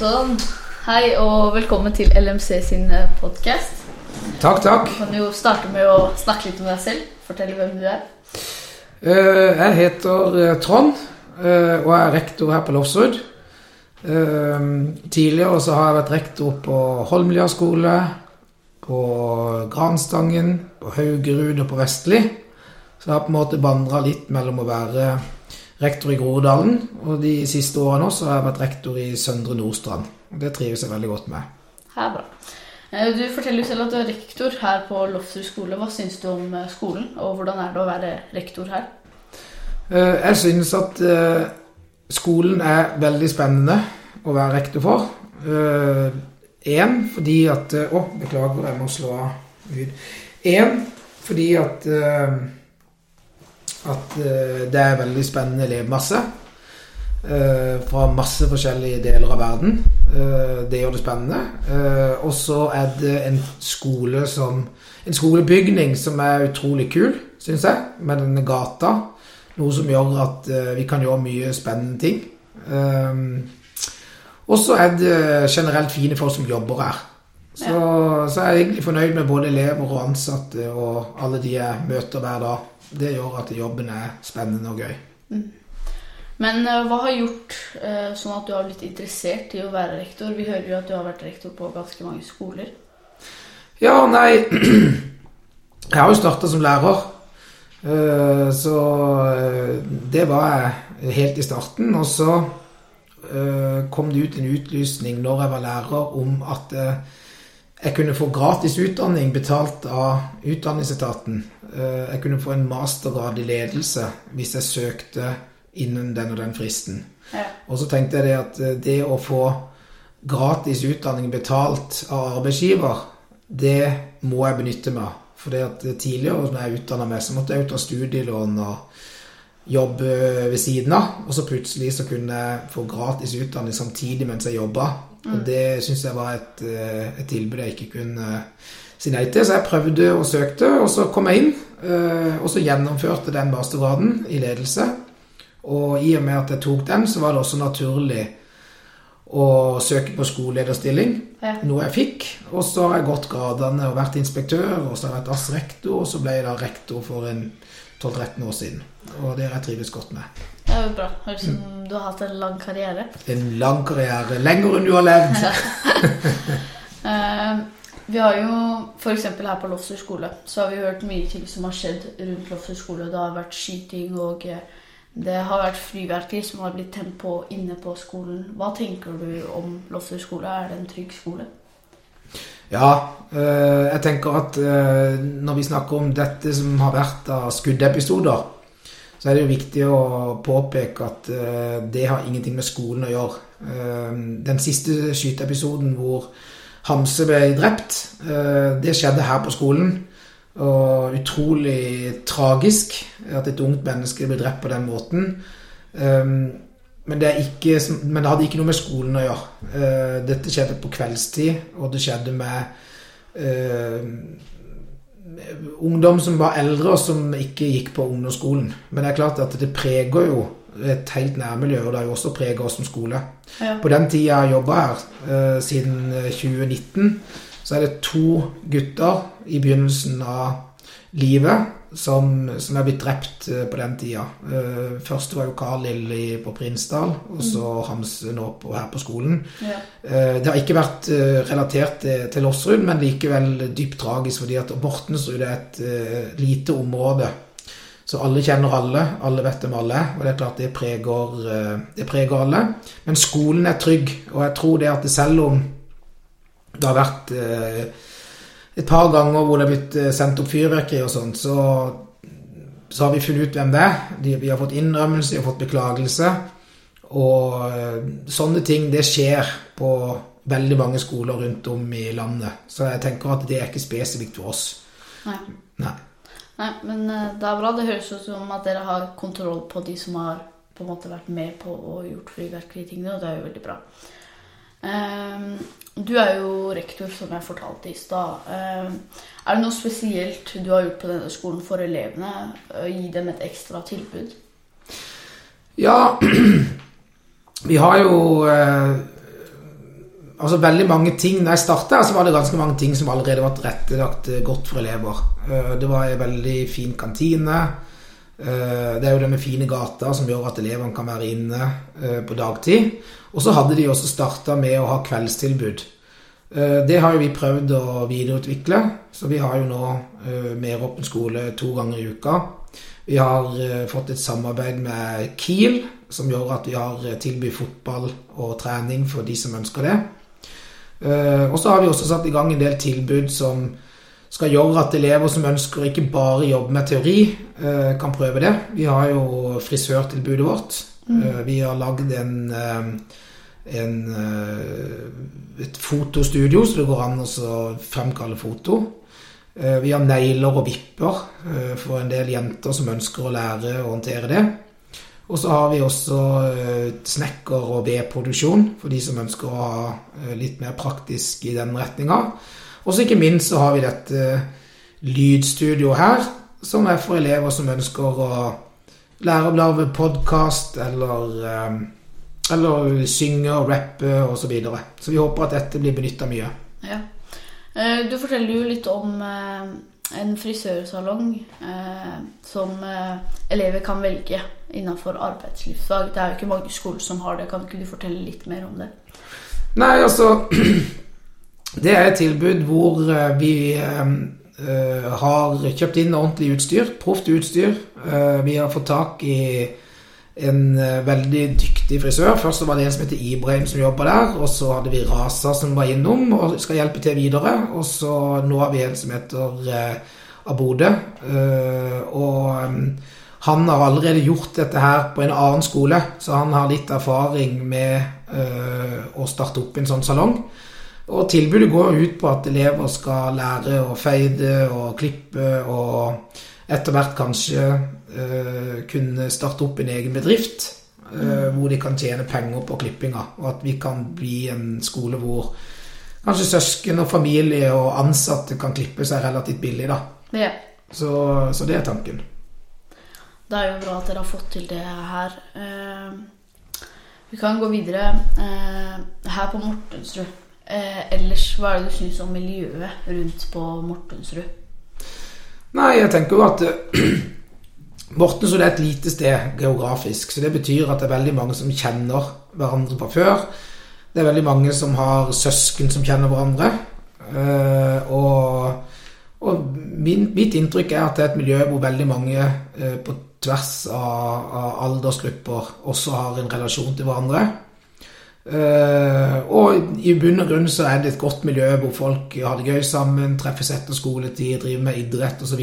Sånn. Hei og velkommen til LMC sin podkast. Takk, takk. Du kan jo starte med å snakke litt om deg selv. Fortelle hvem du er. Eh, Jeg heter eh, Trond eh, og er rektor her på Lofsrud. Eh, Tidligere så har jeg vært rektor på Holmlia skole, på Granstangen, på Haugerud og på Vestli. Så jeg har på en måte vandra litt mellom å være rektor i Groruddalen, og de siste årene også har jeg vært rektor i Søndre Nordstrand. Og Det trives jeg veldig godt med. Her, bra. Eh, Du forteller jo selv at du er rektor her på Lofsrud skole. Hva syns du om eh, skolen, og hvordan er det å være rektor her? Eh, Jeg synes at skolen er veldig spennende å være rektor for. Én fordi at Å, beklager, jeg må slå av lyd. Én fordi at at eh, det er veldig spennende elevmasse. eh, Fra masse forskjellige deler av verden. Eh, Det gjør det spennende. Og så er det en skole som En skolebygning som er utrolig kul, syns jeg, med denne gata. Noe som gjør at vi kan gjøre mye spennende ting. Og så er det generelt fine folk som jobber her. Så, så er jeg egentlig fornøyd med både elever og ansatte og alle de jeg møter hver dag. Det gjør at jobben er spennende og gøy. Men eh, hva har gjort eh, sånn at du har blitt interessert i å være rektor? Vi hører jo at du har vært rektor på ganske mange skoler. Ja, nei Jeg har jo starta som lærer. Eh, Så det var jeg helt i starten. Og så kom det ut en utlysning når jeg var lærer om at jeg kunne få gratis utdanning betalt av Utdanningsetaten. Eh, Jeg kunne få en mastergrad i ledelse hvis jeg søkte innen den og den fristen. Ja. Og så tenkte jeg det at eh, det å få gratis utdanning betalt av arbeidsgiver, det må jeg benytte meg av. For tidligere når jeg utdanna meg, så måtte jeg jo ta studielån og jobbe ved siden av. Og så plutselig så kunne jeg få gratis utdanning samtidig mens jeg jobba. Og det syns jeg var et, eh, et tilbud jeg ikke kunne si nei til. Så jeg prøvde og søkte, og så kom jeg inn. eh, Og så gjennomførte den mastergraden i ledelse. Og i og med at jeg tok den, så var det også naturlig å søke på skolelederstilling. Ja. Noe jeg fikk. Og så har jeg gått gradene og vært inspektør, og så har jeg vært AS-rektor, og så ble jeg da rektor for en 12-13 år siden. Og det har jeg trives godt med. Det er jo bra. Høres ut som du har hatt en lang karriere. En lang karriere. Lenger enn du har levd. Eh, vi har jo f.eks. her på Lofser skole så har vi hørt mye ting som har skjedd rundt Lofser skole. Det har vært skyting, og eh, det har vært fyrverkeri som har blitt tent på inne på skolen. Hva tenker du om Lofser skole? Er det en trygg skole? Ja, eh, jeg tenker at eh, når vi snakker om dette som har vært av skuddepisoder, så er det jo viktig å påpeke at eh, det har ingenting med skolen å gjøre. Den siste skyteepisoden hvor Hamse ble drept, det skjedde her på skolen. Og utrolig tragisk at et ungt menneske ble drept på den måten. Eh, Men det, ikke, men det hadde ikke noe med skolen å gjøre. Eh, Dette skjedde på kveldstid, og det skjedde med eh, ungdom som var eldre, og som ikke gikk på ungdomsskolen. Men det er klart at det preger jo et helt nærmiljø, og det har jo også preget oss som skole. Ja. På den tida jeg har jobba her, eh, siden 2019, så er det to gutter i begynnelsen av livet som, som er blitt drept eh, på den tida. Først Første var jo Carl Lilly på Prinsdal, og så Hamse nå på, her på skolen. Ja. Eh, Det har ikke vært eh, relatert til, Lossrud, men likevel dypt tragisk, fordi at Mortensrud er et eh, lite område. Så alle kjenner alle, alle vet om alle og det er klart det preger, eh, det preger alle. Men skolen er trygg, og jeg tror det at det selv om det har vært eh, et par ganger hvor det er blitt eh, sendt opp fyrverkeri og sånt, så, så har vi funnet ut hvem det er. De, vi har fått innrømmelse, vi har fått beklagelse. Og eh, sånne ting, det skjer på veldig mange skoler rundt om i landet. Så jeg tenker at det er ikke spesifikt for oss. Nei. Nei. Nei, men eh, det er bra. Det høres ut som at dere har kontroll på de som har på en måte vært med på og gjort fyrverkeritingene, og det er jo veldig bra. Ehm, du er jo rektor, som jeg fortalte i stad. Ehm, er det noe spesielt du har gjort på denne skolen for elevene? Gi dem et ekstra tilbud? Ja, vi har jo eh, altså veldig mange ting Når jeg starta, så var det ganske mange ting som allerede var tilrettelagt eh, godt for elever. Eh, det var en veldig fin kantine. Det er jo denne fine gater som gjør at elevene kan være inne på dagtid. Og så hadde de også starta med å ha kveldstilbud. Det har jo vi prøvd å videreutvikle, så vi har jo nå meråpen skole to ganger i uka. Vi har fått et samarbeid med Kiel, som gjør at vi har tilbyr fotball og trening for de som ønsker det. Eh, og så har vi også satt i gang en del tilbud som skal gjøre at elever som ønsker ikke bare jobbe med teori, eh, kan prøve det. Vi har jo frisørtilbudet vårt. Mm. Eh, vi har lagd en, en, et fotostudio, så det går an å fremkalle foto. Vi har negler og vipper for en del jenter som ønsker å lære å håndtere det. Og så har vi også eh, snekker- og vedproduksjon for de som ønsker å ha eh, litt mer praktisk i den retninga. Og så ikke minst så har vi dette lydstudioet her, som er for elever som ønsker å lære å lage podkast eller, eh, eller synge og rappe osv. Så, videre. så vi håper at dette blir benytta mye. Ja. Du forteller jo litt om en frisørsalong eh, som eh, elever kan velge innenfor arbeidslivsfag. Det er jo ikke mange skoler som har det. Kan ikke du fortelle litt mer om det? Nei, altså Det er et tilbud hvor eh, vi eh, eh, har kjøpt inn ordentlig utstyr. Proft utstyr. Eh, vi har fått tak i en uh, veldig dyktig frisør. Først var det en som heter Ibrahim som jobba der. Og så hadde vi Rasa som var innom og skal hjelpe til videre. Og så nå har vi en som heter Abode. Og han har allerede gjort dette her på en annen skole, så han har litt erfaring med å starte opp en sånn salong. Og tilbudet går ut på at elever skal lære å feide og klippe og etter hvert kanskje uh, kunne starte opp en egen bedrift. Uh, hvor de kan tjene penger på klippinga. Og at vi kan bli en skole hvor kanskje søsken og familie og ansatte kan klippe seg relativt billig. da. Ja. Så, så, det er tanken. Det er jo bra at dere har fått til det her. Uh, vi kan gå videre. her på Mortensrud. Ellers, hva er det du syns om miljøet rundt på Mortensrud? Nei, jeg tenker jo at uh, Mortensrud er et lite sted geografisk. Så det betyr at det er veldig mange som kjenner hverandre fra før. Det er veldig mange som har søsken som kjenner hverandre. Uh, og, og min, mitt inntrykk er at det er et miljø hvor veldig mange uh, på tvers av, av, aldersgrupper også har en relasjon til hverandre. Uh, og i bunn og grunn så er det et godt miljø hvor folk har det gøy sammen, treffes etter skoletid, driver med idrett osv.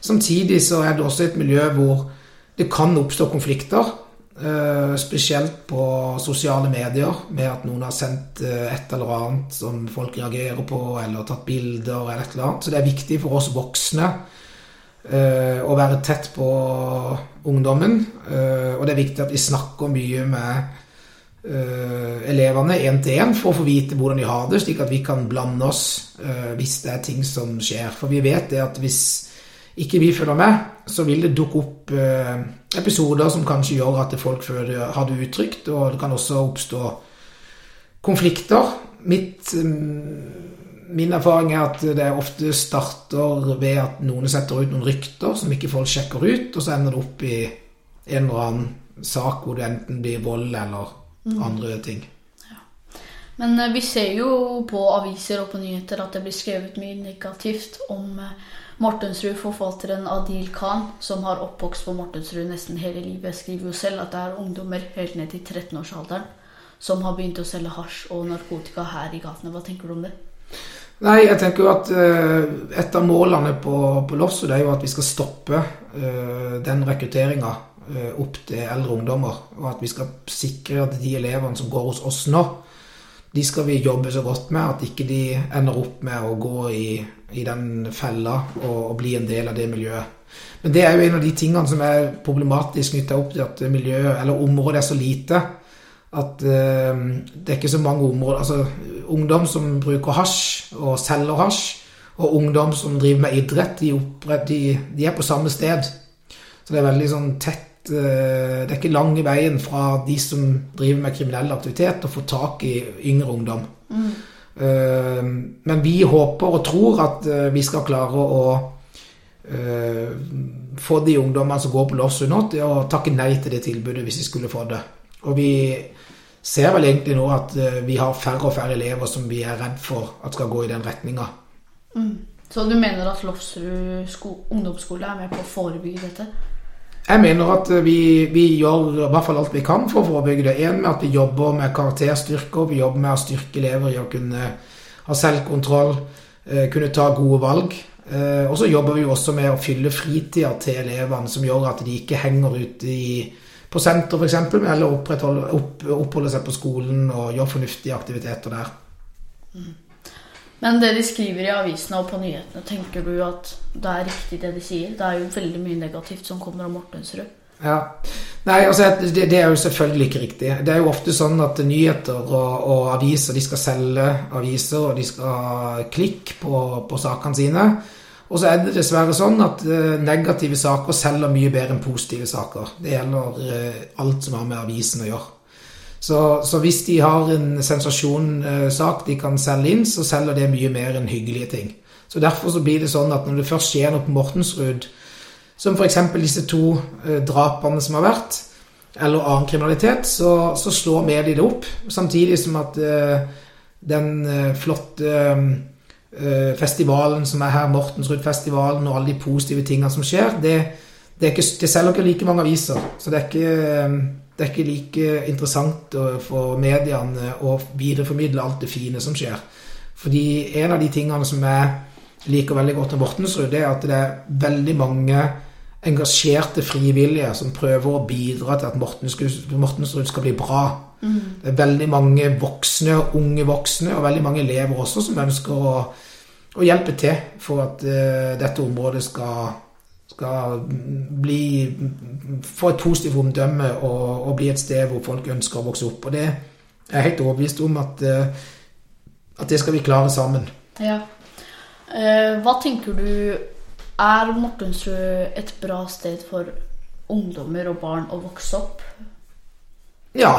Samtidig så er det også et miljø hvor det kan oppstå konflikter. Uh, spesielt på sosiale medier, med at noen har sendt uh, et eller annet som folk reagerer på, eller tatt bilder eller et eller annet. Så det er viktig for oss voksne å være tett på ungdommen. og det er viktig at vi snakker mye med uh, elevene én til én for å få vite hvordan de har det, slik at vi kan blande oss uh, hvis det er ting som skjer. For vi vet det at hvis ikke vi følger med, så vil det dukke opp uh, episoder som kanskje gjør at folk føler, har det utrygt, og det kan også oppstå konflikter. Mitt, um, min erfaring er at det ofte starter ved at noen setter ut noen rykter som ikke folk sjekker ut, og så ender det opp i en eller annen sak hvor det enten blir vold eller mm. Andre ting. Ja. Men eh, vi ser jo på aviser og på nyheter at det blir skrevet mye negativt om eh, Mortensrud, forfatteren Adil Khan, som har oppvokst på Mortensrud nesten hele livet, skriver jo selv at det er ungdommer helt ned til 13-årsalderen som har begynt å selge hasj og narkotika her i gatene. Hva tenker du om det? Nei, jeg tenker jo at uh, Et av målene på, på Lofsrud er jo at vi skal stoppe den rekrutteringa Eh, opp til eldre ungdommer. Og at vi skal sikre at de elevene som går hos oss nå, de skal vi jobbe så godt med at ikke de ender opp med å gå i, i den fella og, og, bli en del av det miljøet. Men det er jo en av de tingene som er problematisk knytta opp til at miljøet, eller området er så lite. At eh, det er ikke så mange områder Altså ungdom som bruker hasj og selger hasj, og ungdom som driver med idrett, de, opprett, de, de er på samme sted. Så det er veldig sånn tett Det er ikke lang i veien fra de som driver med kriminell aktivitet, å få tak i yngre ungdom. Mm. Men vi håper og tror at vi skal klare å få de ungdommene som går på Lossu nå, til å takke nei til det tilbudet hvis de skulle få det. Og vi ser vel egentlig nå at vi har færre og færre elever som vi er redd for at skal gå i den retninga. Mm. Så du mener at Lofsrud ungdomsskole er med på å forebygge dette? Jeg mener at vi, vi, gjør i hvert fall alt vi kan for å forebygge det. Én med at vi jobber med karakterstyrker, vi jobber med å styrke elever i å kunne ha selvkontroll, eh, kunne ta gode valg. Eh, og så jobber vi også med å fylle fritida til elevene, som gjør at de ikke henger ute i, på senter f.eks., eller opp, oppholder seg på skolen og gjør fornuftige aktiviteter der. Mm. Men det de skriver i avisene og på nyhetene, tenker du at det er riktig det de sier? Det er jo veldig mye negativt som kommer om Mortensrud. Ja. Nei, altså det, det, er jo selvfølgelig ikke riktig. Det er jo ofte sånn at nyheter og, og aviser de skal selge aviser, og de skal ha klikk på, på sakene sine. Og så er det dessverre sånn at uh, negative saker selger mye bedre enn positive saker. Det gjelder uh, alt som har med avisen å gjøre. Så, så, hvis de har en sensasjonssak eh, de kan selge inn, så selger det mye mer enn hyggelige ting. Så Derfor så blir det sånn at når det først skjer noe på Mortensrud, som f.eks. disse to eh, drapene som har vært, eller annen kriminalitet, så, så slår de det opp. Samtidig som at uh, den flotte uh, festivalen som er her, Mortensrud-festivalen, og alle de positive tingene som skjer, det, det, ikke, det selger ikke like mange aviser. Så det er ikke eh, det er ikke like interessant for mediene å videreformidle alt det fine som skjer. Fordi en av de tingene som jeg liker veldig godt med Mortensrud, det er at det er veldig mange engasjerte frivillige som prøver å bidra til at Mortensrud skal bli bra. Mm. Det er veldig mange voksne, unge voksne, og veldig mange elever også, som ønsker å, å hjelpe til for at uh, dette området skal skal bli, få et positivt omdømme og, og, bli et sted hvor folk ønsker å vokse opp. Og det er jeg helt overbevist om at, eh, at det skal vi klare sammen. Ja. Eh, hva tenker du Er Mortensrud et bra sted for ungdommer og barn å vokse opp? Ja,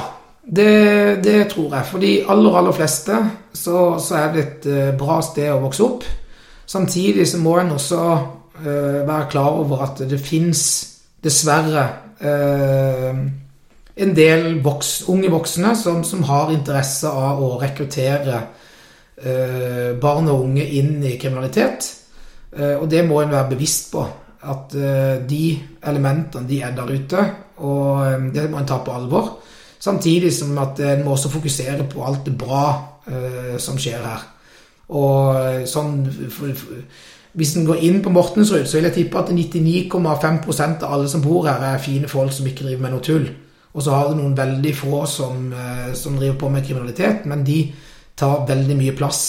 det, det tror jeg. For de aller, aller fleste så, så er det et eh, bra sted å vokse opp. Samtidig så må en også være klar over at det fins dessverre uh, en del voks, unge voksne som, som, har interesse av å rekruttere uh, barn og unge inn i kriminalitet. og det må en være bevisst på. At de elementene de er der ute, og det må en ta på alvor. Samtidig som at en må også fokusere på alt det bra som skjer her. Og sånn for, hvis en går inn på Mortensrud, så vil jeg tippe at 99,5% av alle som bor her, er fine folk som ikke driver med noe tull. Og så har du noen veldig få som, eh, som, driver på med kriminalitet, men de tar veldig mye plass.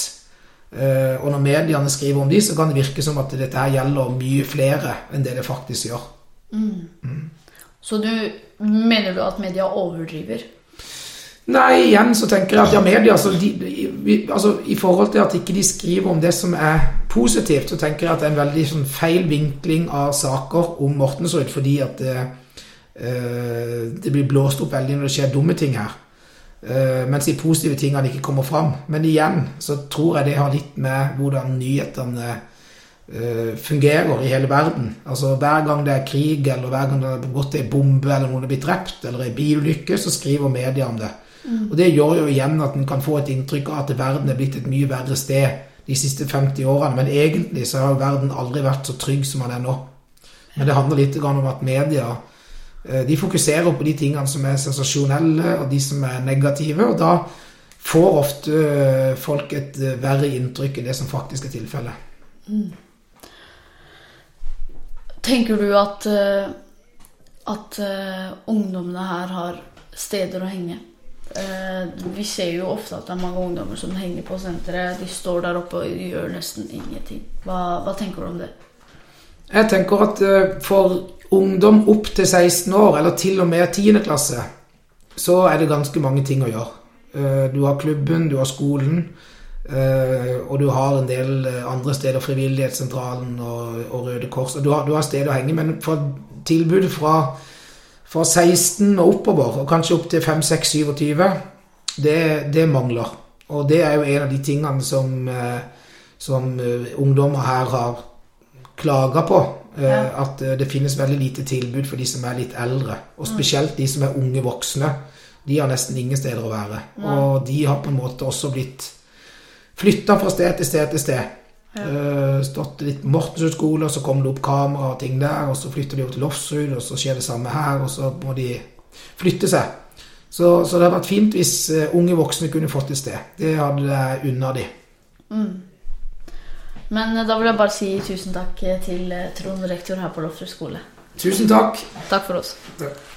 Eh, og når mediene skriver om de, så kan det virke som at dette her gjelder mye flere enn det det faktisk gjør. Mm. Mm. Så du mener du at media overdriver? Nei, igjen så tenker jeg at ja, media altså, de, de, altså, I forhold til at ikke de skriver om det som er positivt, så tenker jeg at det er en veldig sånn, feil vinkling av saker om Mortensrud, fordi at det, eh, det blir blåst opp veldig når det skjer dumme ting her. Eh, mens de positive tingene ikke kommer fram. Men igjen så tror jeg det har litt med hvordan nyhetene eh, fungerer i hele verden. Altså Hver gang det er krig, eller hver gang det er gått en bombe, eller noen er blitt drept, eller en bilulykke, så skriver media om det. Mm. Og Det gjør jo igjen at en kan få et inntrykk av at verden er blitt et mye verre sted de siste 50 årene. Men egentlig så har verden aldri vært så trygg som den er nå. Men det handler litt om at media eh, de fokuserer på de tingene som er sensasjonelle, og de som er negative. Og da får ofte eh, folk et eh, verre inntrykk enn det som faktisk er tilfellet. Mm. Tenker du at, at ungdommene her har steder å henge? Eh, vi ser jo ofte at det er mange ungdommer som henger på senteret. De står der oppe og gjør nesten ingenting. Hva, hva tenker du om det? Jeg tenker at eh, for ungdom opp til 16 år, eller til og med 10. klasse, så er det ganske mange ting å gjøre. Eh, du har klubben, du har skolen, og du har en del andre steder, Frivillighetssentralen og, Røde Kors. Du har, du har steder å henge, men tilbudet fra fra 16 og oppover, og kanskje opp til 5, 6, 27, det, det mangler. Og det er jo en av de tingene som, eh, som eh, ungdommer her har klaga på. eh, Ja. At det finnes veldig lite tilbud for de som er litt eldre. Og spesielt de som er unge voksne. De har nesten ingen steder å være. Og de har på en måte også blitt flytta fra sted til sted til sted. Eh, stått litt Mortensrud skole, og så kommer det opp kamera og ting der. Og så flytter de opp til Lofsrud, og så skjer det samme her. Og så må de flytte seg. Så, så det hadde vært fint hvis eh, unge voksne kunne fått et sted. Det hadde jeg unna de. Men eh, da vil jeg bare si tusen takk til Trond rektor her på Lofsrud skole. Tusen takk. Takk for oss. Takk.